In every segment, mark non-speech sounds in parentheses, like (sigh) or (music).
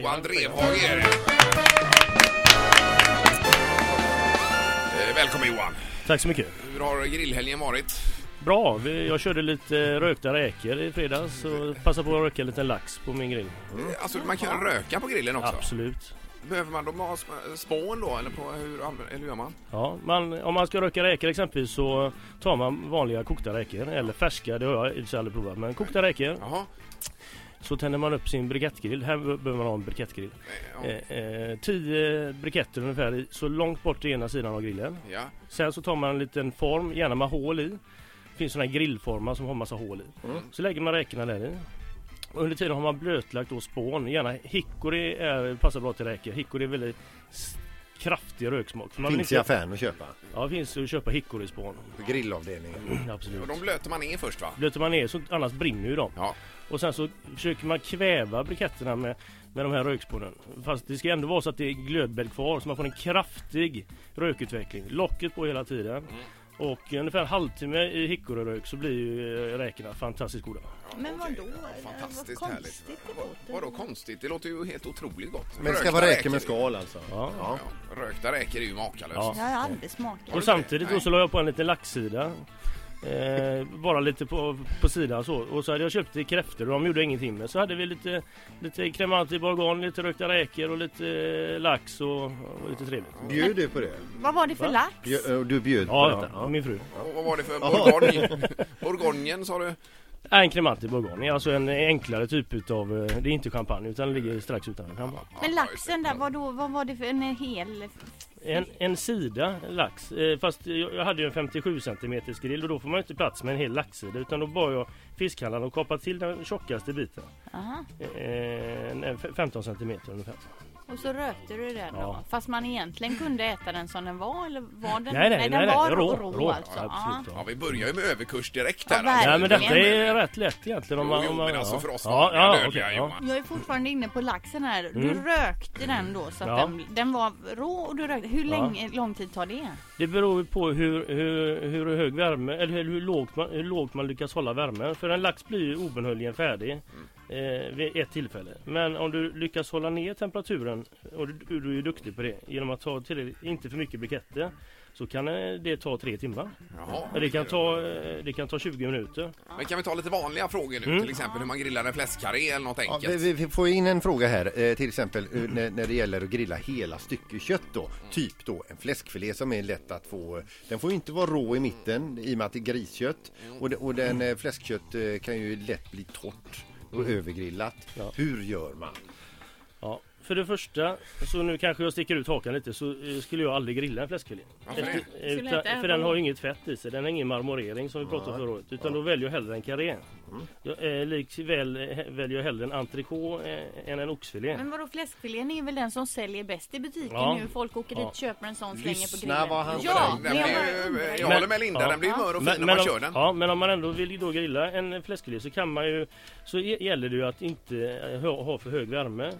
Johan Drevhage är det. Eh, Välkommen Johan. Tack så mycket. Hur har grillhelgen varit? Bra, vi- jag körde lite rökta räkor i fredags och passade på att röka lite lax på min grill. Eh, Alltså man kan röka på grillen också. Absolut. Behöver man då ha sp- spån då eller, på hur, anv- eller hur gör man? Ja, man, om man ska röka räkor exempelvis så tar man vanliga kokta räkor eller färska, det har jag i och för sig aldrig provat. Men kokta räkor, Jaha. Så tänder man upp sin brikettgrill. Här behöver man ha en brikettgrill. Ja. Eh, eh, tio briketter ungefär i- så långt bort till ena sidan av grillen. ja. Sen så tar man en liten form, gärna med hål i. Det finns sådana här grillformar som har massa hål i. Mm. Så lägger man räkorna där i. Och Under tiden har man blötlagt då spån. Gärna hickory är, passar bra till räkor. Hickory är väldigt kraftig röksmak. För man vill Finns i inte- affären att köpa. Ja, det finns att köpa hickory-spån. På grillavdelningen. Absolut. Och de blöter man ner först va? Blöter man ner så annars brinner ju de. Ja. Och sen så försöker man kväva briketterna med, med de här rökspånen. Fast det ska ändå vara så att det är glödbädd kvar så man får en kraftig rökutveckling. Locket på hela tiden. Och ungefär en halvtimme i hickoryrök så blir ju eh, räkorna fantastiskt goda. Men vadå? ja, Fantastiskt Vad härligt. konstigt det låter. Vadå konstigt? Det låter ju helt otroligt gott. Men det ska Rökta vara räkor med skal alltså. Ja. Ja. Rökta räkor är ju makalöst. Ja. Jag har aldrig smakat. Och samtidigt då så la jag på en liten laxsida. Eh, bara lite på, på sidan så. Och så hade jag köpt kräftor och de gjorde ingenting med. Så hade vi lite, lite cremant i bourgogne, lite rökta räkor och lite eh, lax och, och lite trevligt. Bjöd du på det? Vad var det för Va? lax? Bjö- och Du bjöd på Ja, detta? ja, min fru. Och vad var det för bourgogne? Bourgognen sa du? Nej, en cremant i bourgogne. Alltså en enklare typ utav, eh, det är inte champagne utan det ligger strax utanför champagne. Men laxen där, vad, då, vad var det för en hel? En, en sida lax, eh, fast jag, hade ju en 57 cm grill och då får man inte plats med en hel laxsida utan då bad jag fiskhandlaren att kapa till den tjockaste biten. Aha. Eh, en- en 15 cm ungefär. Och så rökte du den då? Ja. Fast man egentligen kunde äta den som den var eller var den? Nej, nej, den nej, var nej, rå, rå, rå, alltså. Ja, absolut, Ja, vi börjar ju med överkurs direkt Ja, här. verkligen. Nej men detta är rätt lätt egentligen om man... Jo, men alltså ja. för oss ja, ja, okej, ja. Johan. Jag är fortfarande inne på laxen här. Du Mm. rökte den då så att Ja. den, den var rå och du rökte. Hur Ja. länge, lång tid tar det? Det beror ju på hur, hur, hur hög värme eller hur, hur, lågt man, hur lågt man lyckas hålla värmen. För en lax blir ju obenhörligen färdig eh, vid ett tillfälle. Men om du lyckas hålla ner temperaturen och du, du är duktig på det genom att ta till, inte för mycket briketter så kan eh, det ta tre timmar. Jaha. Det kan ta, eh, det kan ta 20 minuter. Men kan vi ta lite vanliga frågor nu? Mm. Till exempel hur man grillar en fläskkarré eller något Ja, enkelt. vi, vi får in en fråga här, eh, till exempel när, när det gäller att grilla hela stycken kött då. Typ då en fläskfilé som är lätt att få. Den får ju inte vara rå i mitten i och med att det är griskött. Och, det, och den fläskkött kan ju lätt bli torrt och övergrillat. Hur gör man? Ja. För det första, så nu kanske jag sticker ut hakan lite, så eh, skulle jag aldrig grilla en fläskfilé. Efter- utan, för den har ju inget fett i sig, den har ingen marmorering som vi pratade om förra året. Utan då väljer jag hellre en karré. Jag, eh, likväl eh, väljer jag hellre en entrecote eh, än en oxfilé. Men vadå fläskfilén är väl den som säljer bäst i butiken Ja. nu? Folk åker dit, Ja. köper en sån, slänger på Lyssna grillen. vad han ja, Den blir jag håller med Linda, ja. den blir mör och fin när men, man om, kör den. ja, men om man ändå vill då grilla en fläskfilé så kan man ju Så gäller det ju att inte eh, ha, ha för hög värme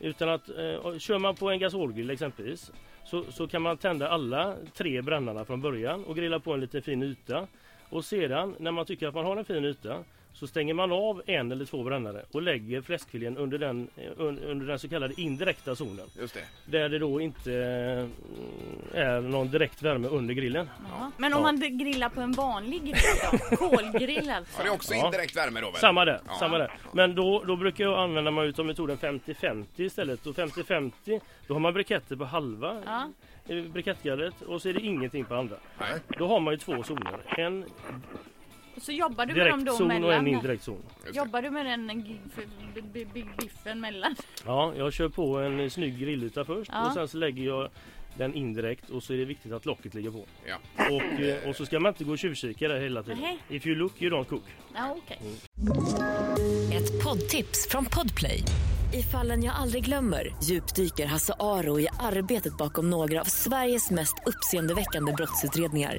utan att eh, kör man på en gasolgrill exempelvis så, så kan man tända alla tre brännarna från början och grilla på en liten fin yta. Och sedan när man tycker att man har en fin yta så stänger man av en eller två brännare och lägger fläskfilén under den, eh, un- under den så kallade indirekta zonen. Just det. Där det då inte eh, är någon direkt värme under grillen. Ja. Men om Ja. man grillar på en vanlig grill då? (laughs) Kolgrill alltså? Ja, det är också Ja. indirekt värme då väl? Samma där, Ja. samma där. Men då, då brukar jag använda mig utav metoden 50-50 istället. Och 50-50 då har man briketter på halva Ja. eh, brikettgallret och så är det ingenting på andra. Nej. Då har man ju två zoner. En så jobbar du med dem direkt då zon och en indirekt zon. Jobbar du med den g- f- b- b- b- biffen mellan? Ja, jag kör på en snygg grillyta först Ja. och sen så lägger jag den indirekt och så är det viktigt att locket ligger på. Ja. Och, eh, och så ska man inte gå och tjuvkika där hela tiden. Nej. If you look you don't cook. Ja, okej. Ett poddtips från Podplay. I fallen jag aldrig glömmer djupdyker Hasse Aro i arbetet bakom några av Sveriges mest uppseendeväckande brottsutredningar.